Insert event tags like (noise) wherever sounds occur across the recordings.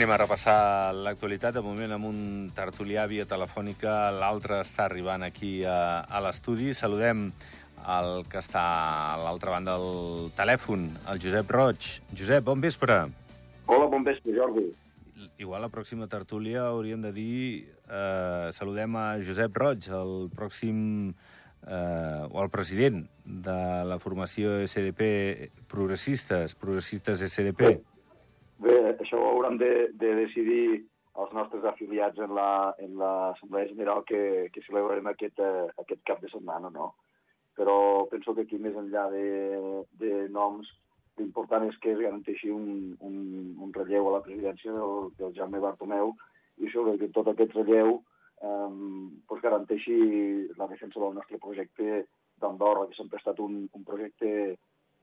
Anem a repassar l'actualitat, de moment amb un tertulià via telefònica, l'altre està arribant aquí a, a l'estudi. Saludem el que està a l'altra banda del telèfon, el Josep Roig. Josep, bon vespre. Hola, bon vespre, Jordi. Igual la pròxima tertúlia hauríem de dir... Eh, saludem a Josep Roig, el pròxim eh, o el president de la formació SDP Progressistes, Progressistes SDP. Bé, bé això ho hauran de, de decidir els nostres afiliats en la- en l'Assemblea la, General que, que celebrarem aquest, eh, aquest cap de setmana, no? Però penso que aquí, més enllà de, de noms, l'important és que es garanteixi un, un, un relleu a la presidència del, del Jaume Bartomeu i sobretot tot aquest relleu eh, pues garanteixi la defensa del nostre projecte d'Andorra, que sempre ha estat un, un projecte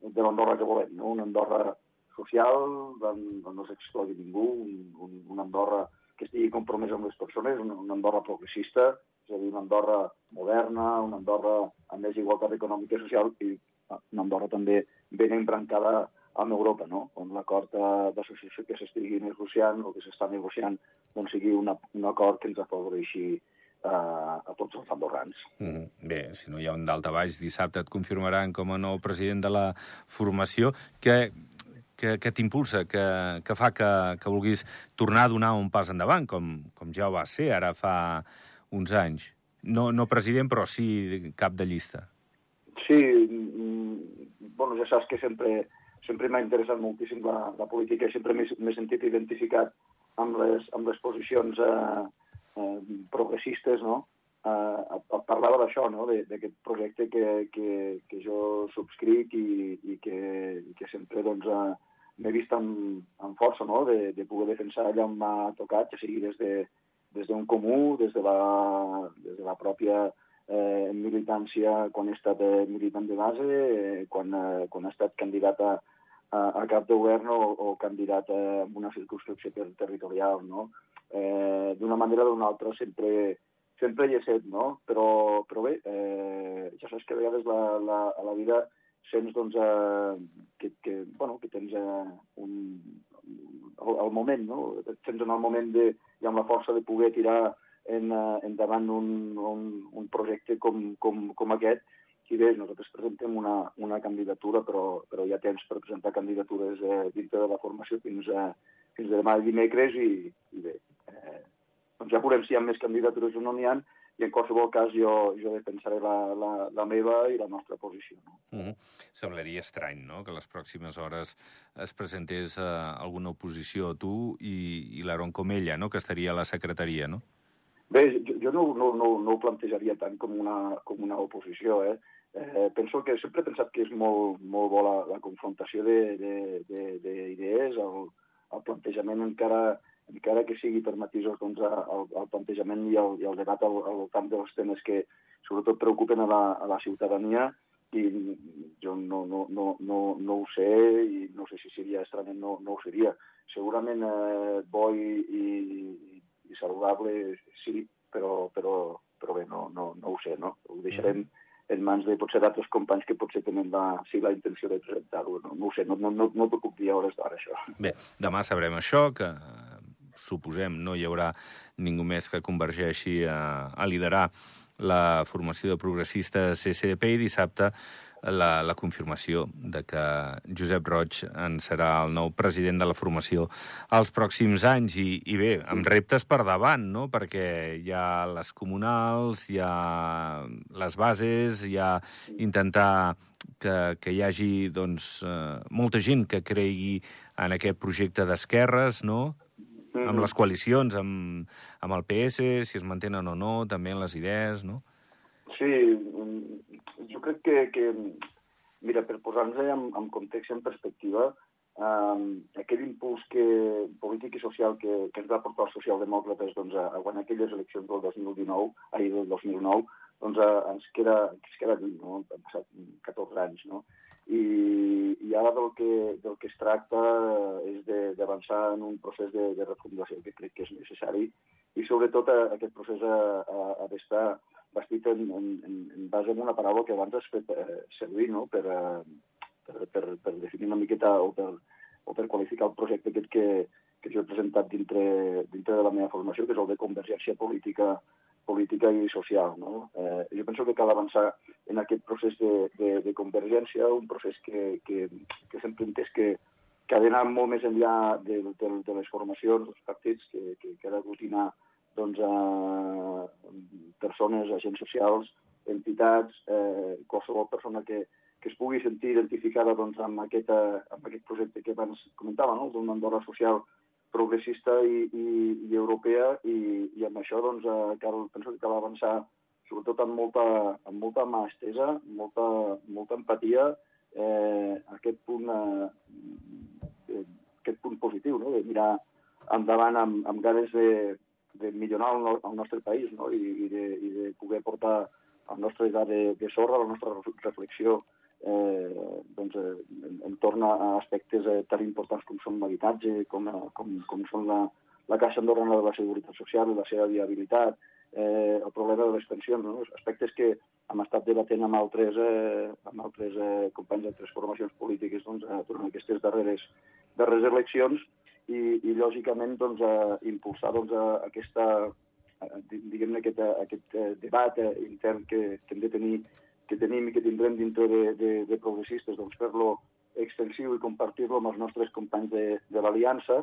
de l'Andorra que volem, no? una Andorra social, on, on no s'exclogui ningú, un, un, una Andorra que estigui compromesa amb les persones, una, una Andorra progressista, és a dir, una Andorra moderna, una Andorra amb més igualtat econòmica i social i una Andorra també ben embrancada amb Europa, no? on l'acord d'associació que s'estigui negociant o que s'està negociant doncs sigui una, un acord que ens afavoreixi eh, a tots els andorrans. Mm. Bé, si no hi ha un dalt a baix, dissabte et confirmaran com a nou president de la formació. Què, què, què t'impulsa, que, que fa que, que vulguis tornar a donar un pas endavant, com, com ja ho va ser ara fa uns anys? No, no president, però sí cap de llista. Sí, mm, bueno, ja saps que sempre, sempre m'ha interessat moltíssim la, la política i sempre m'he sentit identificat amb les, amb les posicions eh, eh, progressistes, no? Eh, et parlava d'això, no? D'aquest projecte que, que, que jo subscric i, i, que, i que sempre doncs, eh, m'he vist amb, amb força, no? De, de poder defensar allà on m'ha tocat, ja sigui des de des comú, des de la, des de la pròpia eh, militància quan he estat eh, militant de base, eh, quan, eh, quan he estat candidat a, a, a cap de govern o, o candidat eh, en una circunscripció ter territorial, no? Eh, D'una manera o d'una altra sempre, sempre hi he set, no? Però, però bé, eh, ja saps que a vegades la, la, a la vida sents doncs, eh, que, que, bueno, que tens eh, un, el, el moment, no? Et sents en el moment de, i amb la força de poder tirar en, uh, endavant un, un, un projecte com, com, com aquest. I bé, nosaltres presentem una, una candidatura, però, però hi ha temps per presentar candidatures eh, dintre de la formació fins, a, fins demà dimecres i, i bé, eh, doncs ja veurem si hi ha més candidatures o no n'hi ha i en qualsevol cas jo, jo defensaré la, la, la meva i la nostra posició. No? Mm -hmm. Semblaria estrany, no?, que les pròximes hores es presentés eh, alguna oposició a tu i, i l'Aaron Comella, no?, que estaria a la secretaria, no? Bé, jo, jo no, no, no, no ho plantejaria tant com una, com una oposició, eh? Eh, penso que sempre he pensat que és molt, molt bo la, la confrontació d'idees, el, el plantejament encara, encara que sigui per matisos doncs, el, el plantejament i el, i el debat al, al voltant dels temes que sobretot preocupen a la, a la ciutadania i jo no, no, no, no, no ho sé i no sé si seria estrany, no, no ho seria. Segurament eh, bo i, i, i saludable sí, però, però, però bé, no, no, no ho sé, no? Ho deixarem en mans de potser d'altres companys que potser tenen la, sí, la intenció de presentar-ho. No, no ho sé, no, no, no, no t'ho puc dir a hores d'ara, això. Bé, demà sabrem això, que suposem no hi haurà ningú més que convergeixi a, a liderar la formació de progressistes SDP i dissabte la, la confirmació de que Josep Roig en serà el nou president de la formació els pròxims anys. I, i bé, amb reptes per davant, no?, perquè hi ha les comunals, hi ha les bases, hi ha intentar que, que hi hagi doncs, eh, molta gent que cregui en aquest projecte d'esquerres, no?, amb les coalicions, amb, amb el PS, si es mantenen o no, també en les idees, no? Sí, mm, jo crec que, que mira, per posar-nos en, en context i en perspectiva, um, aquell impuls que, polític i social que, que ens va portar els socialdemòcrates doncs, a, a guanyar aquelles eleccions del 2019, ahir del 2009, doncs a, ens, queda, ens queda lluny, no? Han passat 14 anys, no? I, i ara del que, del que es tracta és d'avançar en un procés de, de refundació que crec que és necessari i sobretot a, aquest procés ha, ha, ha d'estar bastit en, en, en, en base en una paraula que abans has fet eh, servir no? per, eh, per, per, per definir una miqueta o per, o per qualificar el projecte aquest que, que jo he presentat dintre, dintre de la meva formació, que és el de convergència política política i social. No? Eh, jo penso que cal avançar en aquest procés de, de, de convergència, un procés que, que, que sempre entès que, que ha d'anar molt més enllà de, de, de les formacions, dels partits, que, que, que ha d'aglutinar doncs, a persones, agents socials, entitats, eh, qualsevol persona que, que es pugui sentir identificada doncs, amb, aquest, amb aquest projecte que abans comentava, no? d'una Andorra social progressista i, i, i europea, i, i amb això doncs, eh, cal, penso que cal avançar sobretot amb molta, amb molta mà estesa, molta, molta empatia, eh, aquest punt eh, aquest punt positiu, no? de mirar endavant amb, amb ganes de, de millorar el, el nostre país no? I, i, de, i de poder portar el nostre gra de, de sorra, la nostra reflexió eh, doncs, eh, en, en torn a aspectes eh, tan importants com són l'habitatge, com, com, com són la, la Caixa Andorrana de la Seguretat Social, la seva viabilitat, eh, el problema de les pensions, no? aspectes que hem estat debatent amb altres, eh, amb altres eh, companys d'altres formacions polítiques doncs, eh, durant aquestes darreres, darreres eleccions i, i lògicament, doncs, eh, impulsar doncs, aquesta, eh, diguem-ne, aquest, aquest eh, debat eh, intern que, que hem de tenir que tenim i que tindrem dintre de, de, de progressistes, doncs fer-lo extensiu i compartir-lo amb els nostres companys de, de l'Aliança,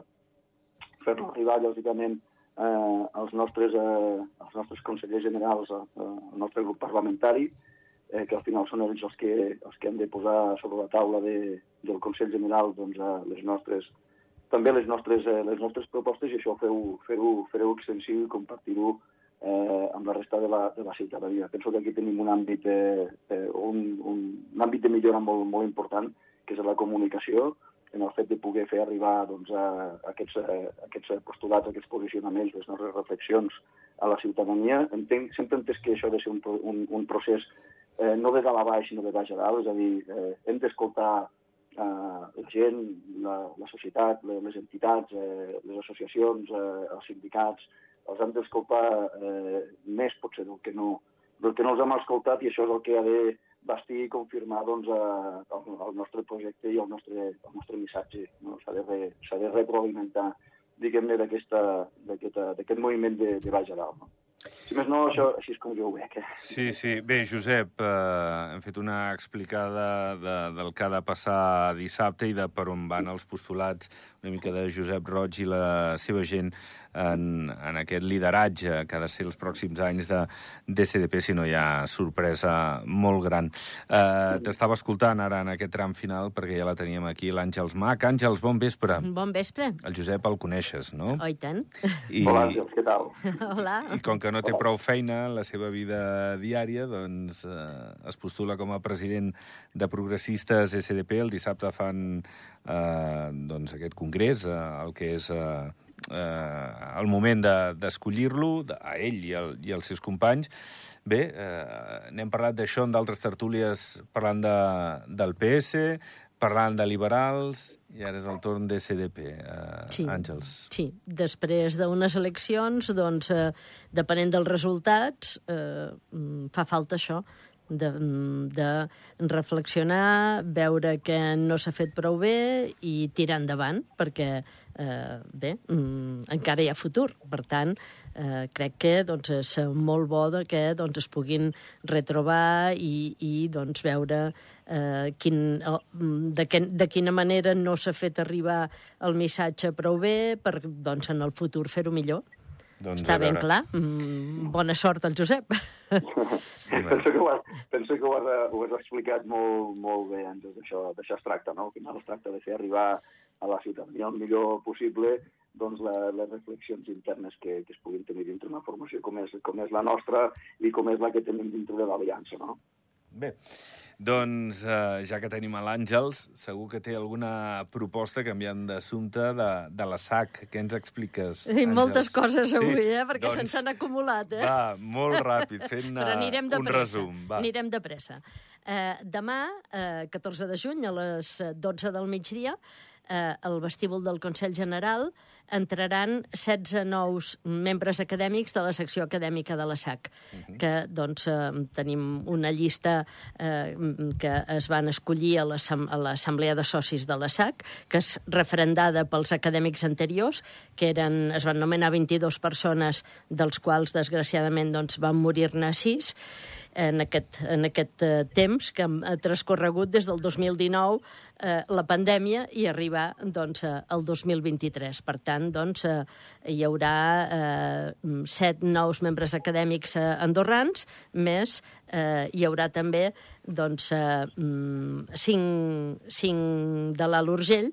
fer-lo arribar, lògicament, eh, els, nostres, eh, els nostres consellers generals, eh, el nostre grup parlamentari, eh, que al final són ells els que, els que han de posar sobre la taula de, del Consell General doncs, eh, les nostres, també les nostres, eh, les nostres propostes i això feu, feu, fareu extensiu i compartir-ho eh, amb la resta de la, de la ciutadania. Penso que aquí tenim un àmbit, eh, eh, un, un, un àmbit de millora molt, molt important, que és la comunicació, en el fet de poder fer arribar doncs, a aquests, a aquests postulats, aquests posicionaments, les nostres reflexions a la ciutadania. Entenc, sempre entès que això ha de ser un, un, un procés eh, no de dalt a baix, sinó de baix a dalt, és a dir, eh, hem d'escoltar eh, la gent, la, la societat, les, entitats, eh, les associacions, eh, els sindicats, els hem d'escoltar eh, més potser del que, no, del que no els hem escoltat i això és el que ha de bastir i confirmar doncs, eh, el, el nostre projecte i el nostre, el nostre missatge. No? S'ha de, re, de retroalimentar diguem-ne d'aquest moviment de, de baix a dalt. No? Si més no, això així és com jo ho veig. Eh? Sí, sí. Bé, Josep, eh, hem fet una explicada de, del que ha de passar dissabte i de per on van els postulats una mica de Josep Roig i la seva gent en, en aquest lideratge que ha de ser els pròxims anys de DCDP, si no hi ha sorpresa molt gran. Eh, T'estava escoltant ara en aquest tram final, perquè ja la teníem aquí, l'Àngels Mac. Àngels, bon vespre. Bon vespre. El Josep el coneixes, no? Oh, i tant. I, Hola, Àngels, què tal? (laughs) Hola. I com que no té Hola. prou feina en la seva vida diària, doncs eh, es postula com a president de progressistes SDP. El dissabte fan eh, doncs aquest congrés, eh, el que és eh, eh, el moment d'escollir-lo, de, a ell i, el, i els seus companys. Bé, eh, n'hem parlat d'això en d'altres tertúlies parlant de, del PS, parlant de liberals, i ara és el torn de CDP, eh, sí, Àngels. Sí, després d'unes eleccions, doncs, eh, depenent dels resultats, eh, mm, fa falta això, de, de reflexionar, veure que no s'ha fet prou bé i tirar endavant, perquè, eh, bé, mm, encara hi ha futur. Per tant, eh, crec que doncs, és molt bo que doncs, es puguin retrobar i, i doncs, veure eh, quin, de, que, de quina manera no s'ha fet arribar el missatge prou bé per doncs, en el futur fer-ho millor. Doncs Està ben clar. Mm, bona sort al Josep. (laughs) Penso que, ho has, penso que ho has, ho has explicat molt, molt bé antes d'això. D'això es tracta, no? Al final es tracta de fer arribar a la ciutadania el millor possible doncs, la, les reflexions internes que, que es puguin tenir dintre una formació com és, com és la nostra i com és la que tenim dintre de l'Aliança, no? Bé, doncs eh, ja que tenim a l'Àngels, segur que té alguna proposta canviant d'assumpte de, de la SAC. Què ens expliques, I Àngels? moltes coses avui, sí? eh? perquè doncs, se'ns han acumulat. Eh? Va, molt ràpid, (laughs) fent Però anirem de un pressa. resum. Va. Anirem de pressa. Eh, demà, eh, 14 de juny, a les 12 del migdia, eh, al vestíbul del Consell General entraran 16 nous membres acadèmics de la secció acadèmica de la SAC, uh -huh. que doncs eh, tenim una llista eh, que es van escollir a l'Assemblea de Socis de la SAC, que és referendada pels acadèmics anteriors, que eren, es van nomenar 22 persones, dels quals, desgraciadament, doncs, van morir-ne 6, en aquest, en aquest eh, temps que ha transcorregut des del 2019 eh, la pandèmia i arribar doncs, eh, al 2023. Per tant, doncs, eh, hi haurà eh, set nous membres acadèmics eh, andorrans, més eh, hi haurà també doncs, eh, mm, cinc, cinc de l'Alt Urgell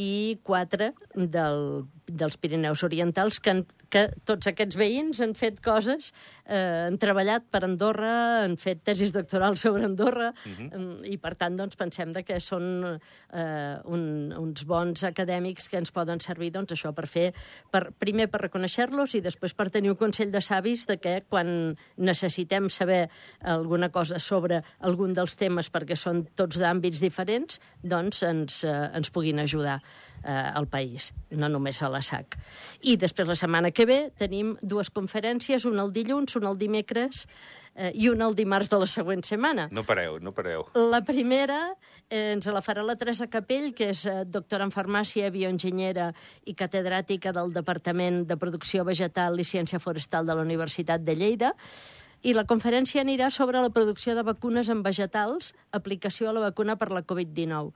i quatre del, dels Pirineus Orientals que han que tots aquests veïns han fet coses, eh, han treballat per Andorra, han fet tesis doctorals sobre Andorra, uh mhm. -huh. i per tant doncs, pensem de que són eh, un, uns bons acadèmics que ens poden servir doncs, això per fer, per, primer per reconèixer-los i després per tenir un consell de savis de que quan necessitem saber alguna cosa sobre algun dels temes perquè són tots d'àmbits diferents, doncs ens, eh, ens puguin ajudar eh, al país, no només a la SAC. I després la setmana que ve tenim dues conferències, una el dilluns, una el dimecres eh, i una el dimarts de la següent setmana. No pareu, no pareu. La primera eh, ens la farà la Teresa Capell, que és eh, doctora en farmàcia, bioenginyera i catedràtica del Departament de Producció Vegetal i Ciència Forestal de la Universitat de Lleida, i la conferència anirà sobre la producció de vacunes en vegetals, aplicació a la vacuna per la Covid-19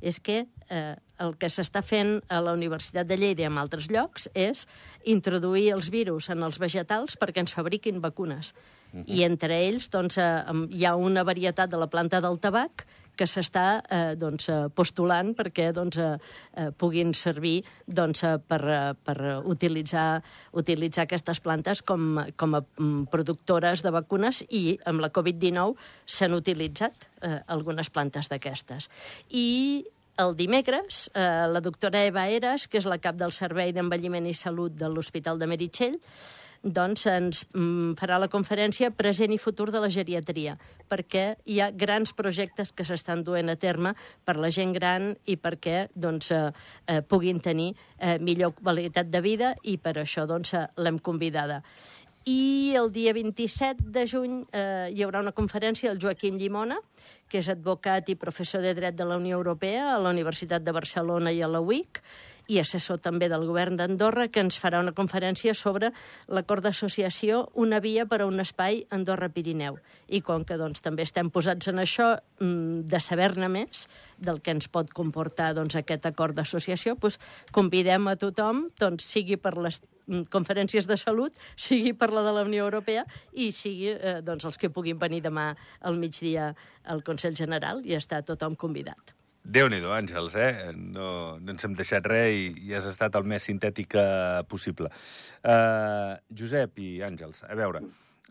és que eh, el que s'està fent a la Universitat de Lleida i en altres llocs és introduir els virus en els vegetals perquè ens fabriquin vacunes. Uh -huh. I entre ells doncs, eh, hi ha una varietat de la planta del tabac que s'està eh, doncs, eh, postulant perquè doncs, eh, eh, puguin servir doncs, eh, per, eh, per utilitzar, utilitzar aquestes plantes com, com a mm, productores de vacunes i amb la Covid-19 s'han utilitzat eh, algunes plantes d'aquestes. I el dimecres, eh, la doctora Eva Eres, que és la cap del Servei d'Envelliment i Salut de l'Hospital de Meritxell, doncs ens mm, farà la conferència Present i futur de la geriatria, perquè hi ha grans projectes que s'estan duent a terme per la gent gran i perquè doncs, eh, eh, puguin tenir eh, millor qualitat de vida i per això doncs, eh, l'hem convidada. I el dia 27 de juny eh, hi haurà una conferència del Joaquim Llimona, que és advocat i professor de dret de la Unió Europea a la Universitat de Barcelona i a la UIC, i assessor també del govern d'Andorra, que ens farà una conferència sobre l'acord d'associació Una via per a un espai Andorra-Pirineu. I com que doncs, també estem posats en això, mm, de saber-ne més del que ens pot comportar doncs, aquest acord d'associació, doncs, convidem a tothom, doncs, sigui per les mm, conferències de salut, sigui per la de la Unió Europea i sigui eh, doncs, els que puguin venir demà al migdia al Consell General i està tothom convidat déu nhi Àngels, eh? No, no ens hem deixat res i, i has estat el més sintètica possible. Uh, Josep i Àngels, a veure,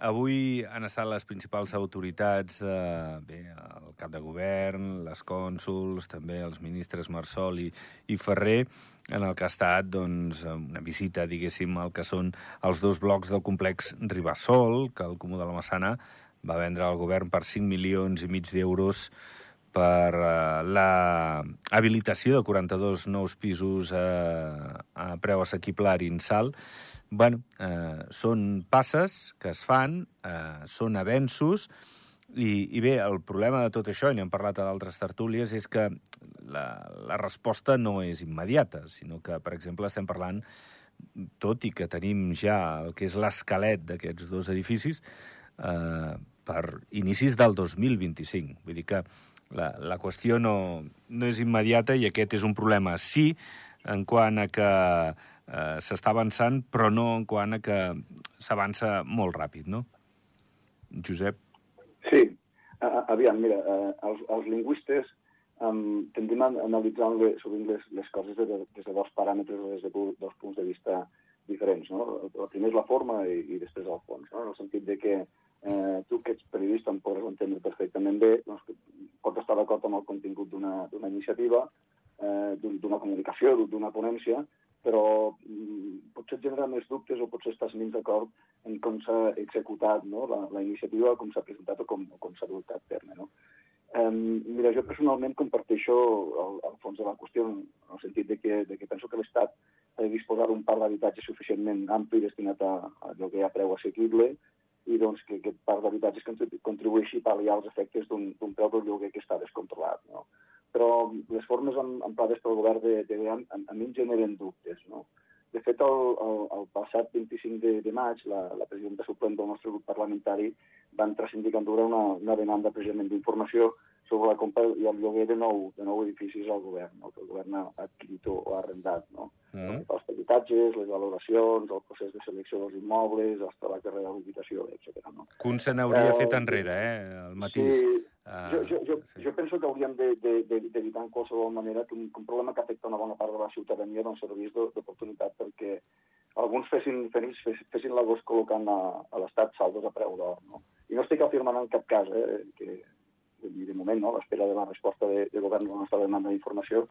avui han estat les principals autoritats, uh, bé, el cap de govern, les cònsuls, també els ministres Marsol i, i Ferrer, en el que ha estat doncs, una visita, diguéssim, al que són els dos blocs del complex Ribassol, que el Comú de la Massana va vendre al govern per 5 milions i mig d'euros per uh, la habilitació de 42 nous pisos uh, a preu assequible a Arinsal. bueno, uh, són passes que es fan, uh, són avenços, i, I bé, el problema de tot això, i n'hem parlat a d'altres tertúlies, és que la, la resposta no és immediata, sinó que, per exemple, estem parlant, tot i que tenim ja el que és l'esquelet d'aquests dos edificis, eh, per inicis del 2025. Vull dir que la, la qüestió no, no és immediata i aquest és un problema, sí, en quant a que eh, s'està avançant, però no en quant a que s'avança molt ràpid, no? Josep? Sí. Uh, aviam, mira, uh, els, els lingüistes um, tendim a analitzar sovint les, les coses des de, des de dos paràmetres o des de dos punts de vista diferents. No? El primer és la forma i, i després el fons, no? en el sentit de que eh, tu que ets periodista em podràs entendre perfectament bé, doncs, pots estar d'acord amb el contingut d'una iniciativa, eh, d'una comunicació, d'una ponència, però mm, potser genera més dubtes o potser estàs menys d'acord en com s'ha executat no? la, la iniciativa, com s'ha presentat o com, com s'ha dut a terme. No? Eh, mira, jo personalment comparteixo el, el fons de la qüestió en el sentit de que, de que penso que l'Estat ha de disposar d'un parc d'habitatge suficientment ampli destinat a, a lloguer a preu assequible i doncs, que aquest parc d'habitatges contribueixi a pal·liar els efectes d'un preu del lloguer que està descontrolat. No? Però les formes emprades pel govern de, de a, a mi em generen dubtes. No? De fet, el, el, el passat 25 de, de maig, la, la presidenta suplent del nostre grup parlamentari va entrar sindicant una, una demanda precisament d'informació sobre la compra i el lloguer de nou, de nou edificis al govern, no? que el govern ha adquirit o ha arrendat. No? Mm. Els habitatges, les valoracions, el procés de selecció dels immobles, els treballs de rehabilitació, etc. No? Que un se n'hauria eh, fet enrere, eh, el matís. Sí, uh, jo, jo, jo, sí. jo penso que hauríem d'evitar de, en qualsevol manera que un, que un problema que afecta una bona part de la ciutadania doncs, servís d'oportunitat perquè alguns fessin, fessin, fessin l'agost col·locant a, a l'Estat saldos a preu d'or. No? I no estic afirmant en cap cas eh, que, i de moment, no, l'espera de la resposta de, de govern de la nostra demanda d'informació,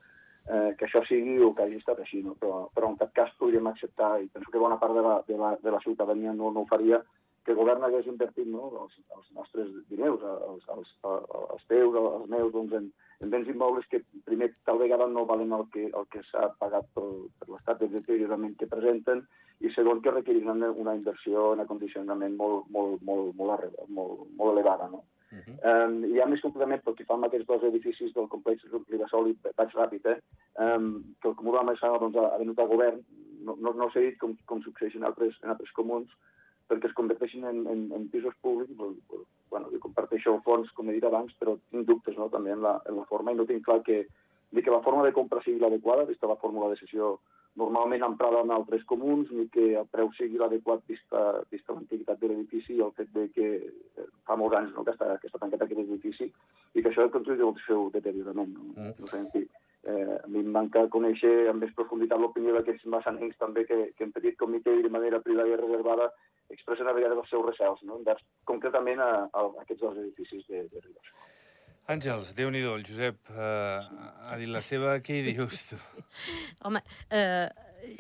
eh, que això sigui o que hagi estat així, no? però, però en cap cas podríem acceptar, i penso que bona part de la, de la, de la ciutadania no, no ho faria, que el govern hagués invertit no, els, els nostres diners, els, els, els teus, els meus, doncs, en, en béns immobles que primer tal vegada no valen el que, el que s'ha pagat per, per l'estat de deteriorament que presenten i segon que requeriran una inversió en acondicionament molt, molt, molt, molt, molt, molt elevada. No? Uh -huh. um, I ja més concretament pel que fa amb aquests dos edificis del complex Ribasol i vaig ràpid, eh? um, que el Comú de la Massana doncs, ha venut al govern, no, no, no s'ha dit com, com succeeix en altres, en altres comuns, perquè es converteixin en, en, en pisos públics, bueno, jo comparteixo el fons, com he dit abans, però tinc dubtes no, també en la, en la forma i no tinc clar que, que la forma de compra sigui l'adequada, vista la fórmula de sessió normalment emprada en altres comuns, ni que el preu sigui l'adequat vista, vista l'antiguitat de l'edifici i el fet de que eh, fa molts anys no, que, està, que està tancat aquest edifici i que això contribuït al seu deteriorament. No? Mm. no sé, en fi, eh, a mi em manca conèixer amb més profunditat l'opinió d'aquests massanencs també que, que en petit comitè i de manera privada i reservada expressen a vegades els seus recels, no? envers concretament a, a, a aquests dos edificis de, de Ribes. Àngels, déu nhi el Josep eh, ha dit la seva, què hi dius tu? (laughs) Home, eh,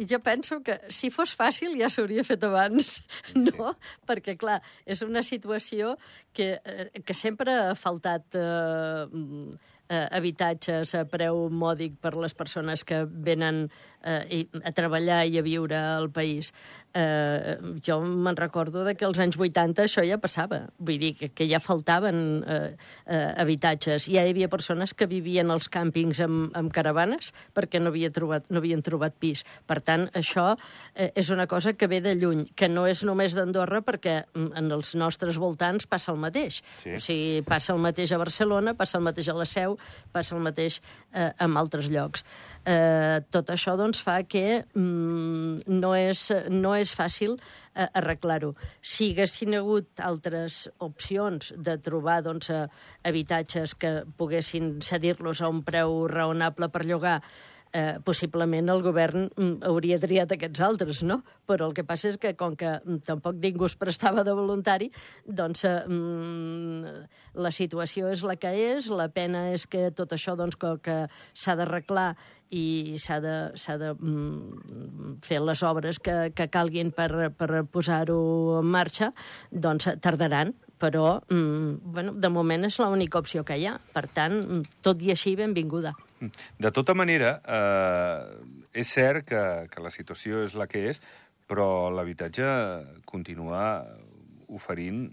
jo penso que si fos fàcil ja s'hauria fet abans, no? Sí. Perquè, clar, és una situació que, eh, que sempre ha faltat eh, eh, habitatges a preu mòdic per les persones que venen eh, a treballar i a viure al país eh, jo me'n recordo de que als anys 80 això ja passava. Vull dir que, que ja faltaven eh, eh, habitatges. Ja hi havia persones que vivien als càmpings amb, amb caravanes perquè no, havia trobat, no havien trobat pis. Per tant, això eh, és una cosa que ve de lluny, que no és només d'Andorra perquè mm, en els nostres voltants passa el mateix. Sí. O sigui, passa el mateix a Barcelona, passa el mateix a la Seu, passa el mateix eh, en altres llocs. Eh, tot això doncs, fa que mm, no, és, no és fàcil eh, arreglar-ho. Si haguessin hagut altres opcions de trobar doncs, eh, habitatges que poguessin cedir-los a un preu raonable per llogar, eh, possiblement el govern mm, hauria triat aquests altres, no? Però el que passa és que, com que mm, tampoc ningú es prestava de voluntari, doncs eh, mm, la situació és la que és, la pena és que tot això doncs, que, que s'ha d'arreglar i s'ha de, de mm, fer les obres que, que calguin per, per posar-ho en marxa, doncs tardaran, però bueno, de moment és l'única opció que hi ha. Per tant, tot i així, benvinguda. De tota manera, eh, és cert que, que la situació és la que és, però l'habitatge continua oferint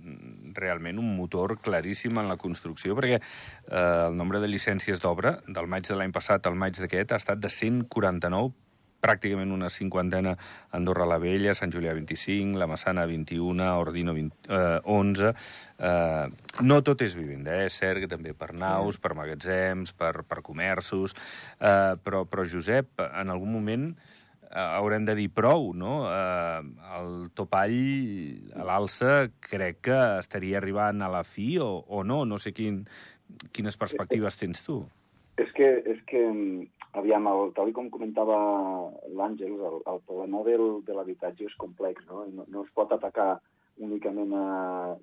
realment un motor claríssim en la construcció, perquè eh, el nombre de llicències d'obra del maig de l'any passat al maig d'aquest ha estat de 149 pràcticament una cinquantena Andorra la Vella, Sant Julià 25, la Massana 21, Ordino 20, eh, 11... Eh, no tot és vivenda, eh? és cert que també per naus, per magatzems, per, per comerços, eh, però, però Josep, en algun moment eh, haurem de dir prou, no? Eh, el topall a l'alça crec que estaria arribant a la fi o, o no, no sé quin, quines perspectives tens tu. És que, és que Aviam, el, tal com comentava l'Àngel, el, el problema del, de l'habitatge és complex, no? no? No es pot atacar únicament a...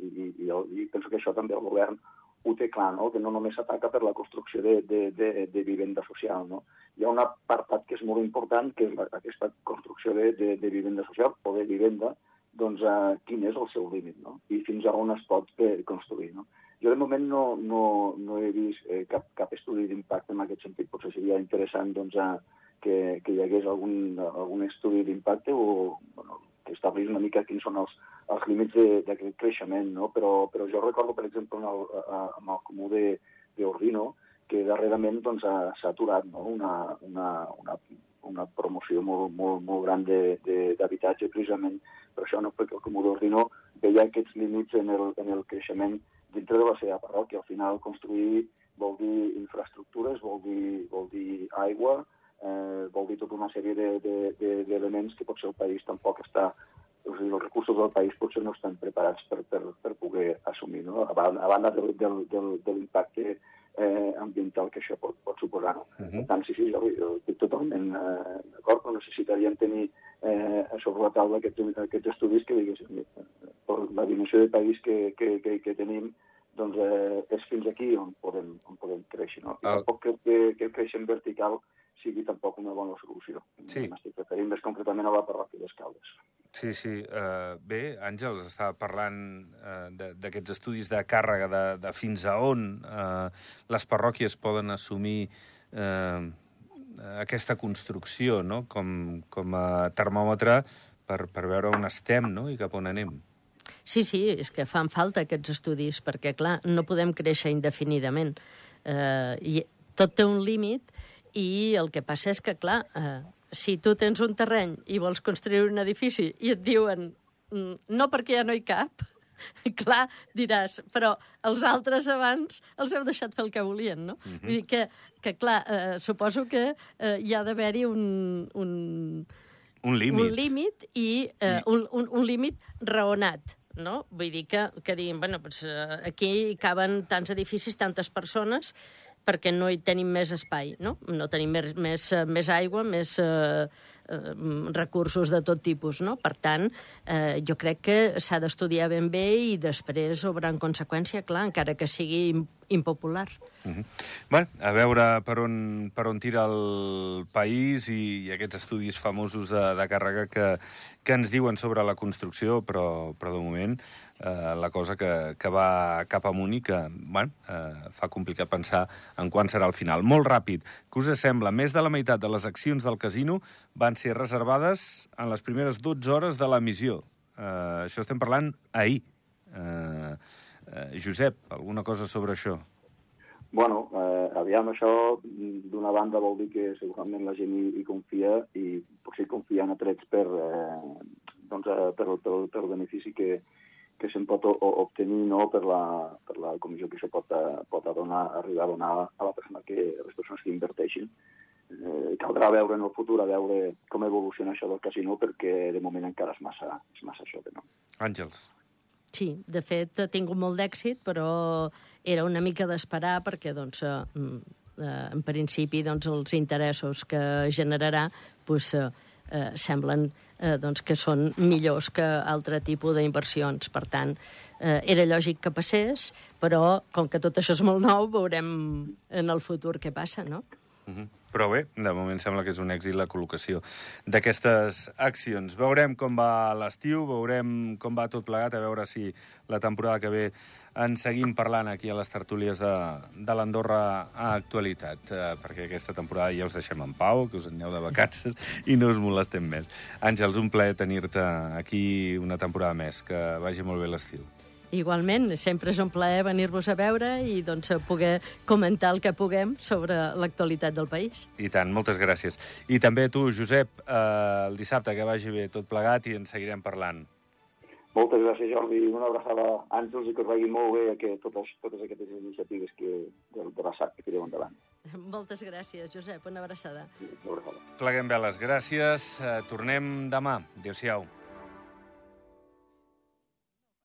I, i, i, i penso que això també el govern ho té clar, no? que no només s'ataca per la construcció de, de, de, de vivenda social. No? Hi ha un apartat que és molt important, que és la, aquesta construcció de, de, de vivenda social o de vivenda, doncs uh, quin és el seu límit no? i fins a on es pot eh, construir. No? Jo de moment no, no, no he vist eh, cap, cap estudi d'impacte en aquest sentit. Potser seria interessant doncs, a, que, que hi hagués algun, algun estudi d'impacte o bueno, que establís una mica quins són els, els límits d'aquest creixement, no? Però, però jo recordo, per exemple, en el, amb el comú d'Ordino, que darrerament doncs, s'ha aturat no? una, una, una, una promoció molt, molt, molt gran d'habitatge, precisament per això, no? perquè el comú d'Ordino veia aquests límits en el, en el creixement dintre de la seva parròquia. Al final, construir vol dir infraestructures, vol dir, vol dir aigua, eh, vol dir tota una sèrie d'elements de, de, que potser el país tampoc està o sigui, els recursos del país potser no estan preparats per, per, per poder assumir, no? a, banda, a banda del, del, del, de l'impacte eh, ambiental que això pot, pot suposar. No? Uh -huh. Per tant, sí, sí, jo, jo estic totalment eh, d'acord, però necessitaríem tenir eh, sobre la taula aquests, aquests estudis que diguéssim, per la dimensió de país que, que, que, que tenim, doncs eh, és fins aquí on podem, on podem créixer. No? I uh... tampoc que, que, que el creixement vertical sigui tampoc una bona solució. Sí. M'estic referint més concretament a la parròquia d'Escaldes. Sí, sí. Uh, bé, Àngels, estava parlant uh, d'aquests estudis de càrrega, de, de fins a on uh, les parròquies poden assumir uh, aquesta construcció no? com, com a termòmetre per, per veure on estem no? i cap on anem. Sí, sí, és que fan falta aquests estudis, perquè, clar, no podem créixer indefinidament. Eh, i tot té un límit i el que passa és que, clar, eh, si tu tens un terreny i vols construir un edifici i et diuen mm, no perquè ja no hi cap, (laughs) clar, diràs, però els altres abans els heu deixat fer el que volien, no? Mm -hmm. Vull dir que, que clar, eh, suposo que eh, hi ha d'haver-hi un, un, un límit. Un límit i eh, un, un, un límit raonat no? Vull dir que, que diguin, bueno, doncs, eh, aquí caben tants edificis, tantes persones, perquè no hi tenim més espai, no? No tenim més, més, eh, més aigua, més eh, eh, recursos de tot tipus, no? Per tant, eh, jo crec que s'ha d'estudiar ben bé i després obrar en conseqüència, clar, encara que sigui impopular. Uh -huh. bueno, a veure per on, per on tira el país i, i aquests estudis famosos de, de càrrega que, que ens diuen sobre la construcció, però, però de moment eh, la cosa que, que va cap amunt i que bueno, eh, fa complicat pensar en quan serà el final. Molt ràpid, què us sembla? Més de la meitat de les accions del casino van ser reservades en les primeres 12 hores de l'emissió. Eh, això estem parlant ahir. Eh, eh, Josep, alguna cosa sobre això? Bueno, eh, aviam, això d'una banda vol dir que segurament la gent hi, hi confia i potser confia en atrets per, eh, doncs, eh, per, per, per el benefici que, que se'n pot obtenir no, per, la, per la comissió que això pot, eh, pot donar, arribar a donar a la persona que, a les persones que inverteixin. Eh, caldrà veure en el futur, a veure com evoluciona això del casino, perquè de moment encara és massa, és massa això no. Àngels. Sí, de fet, ha tingut molt d'èxit, però era una mica d'esperar perquè, doncs, eh, mm, eh, en principi, doncs, els interessos que generarà doncs, eh, semblen eh, doncs, que són millors que altre tipus d'inversions. Per tant, eh, era lògic que passés, però com que tot això és molt nou, veurem en el futur què passa, no? Uh -huh. Però bé, de moment sembla que és un èxit la col·locació d'aquestes accions. Veurem com va l'estiu, veurem com va tot plegat, a veure si la temporada que ve en seguim parlant aquí a les tertúlies de, de l'Andorra a actualitat, eh, perquè aquesta temporada ja us deixem en pau, que us aneu de vacances i no us molestem més. Àngels, un plaer tenir-te aquí una temporada més. Que vagi molt bé l'estiu. Igualment, sempre és un plaer venir-vos a veure i doncs, poder comentar el que puguem sobre l'actualitat del país. I tant, moltes gràcies. I també a tu, Josep, eh, el dissabte que vagi bé tot plegat i en seguirem parlant. Moltes gràcies, Jordi. Una abraçada a Àngels i que us vagi molt bé que totes, totes aquestes iniciatives que, de, de l'ASAP que tireu endavant. Moltes gràcies, Josep. Una abraçada. Sí, una abraçada. Pleguem bé les gràcies. Eh, tornem demà. Adéu-siau.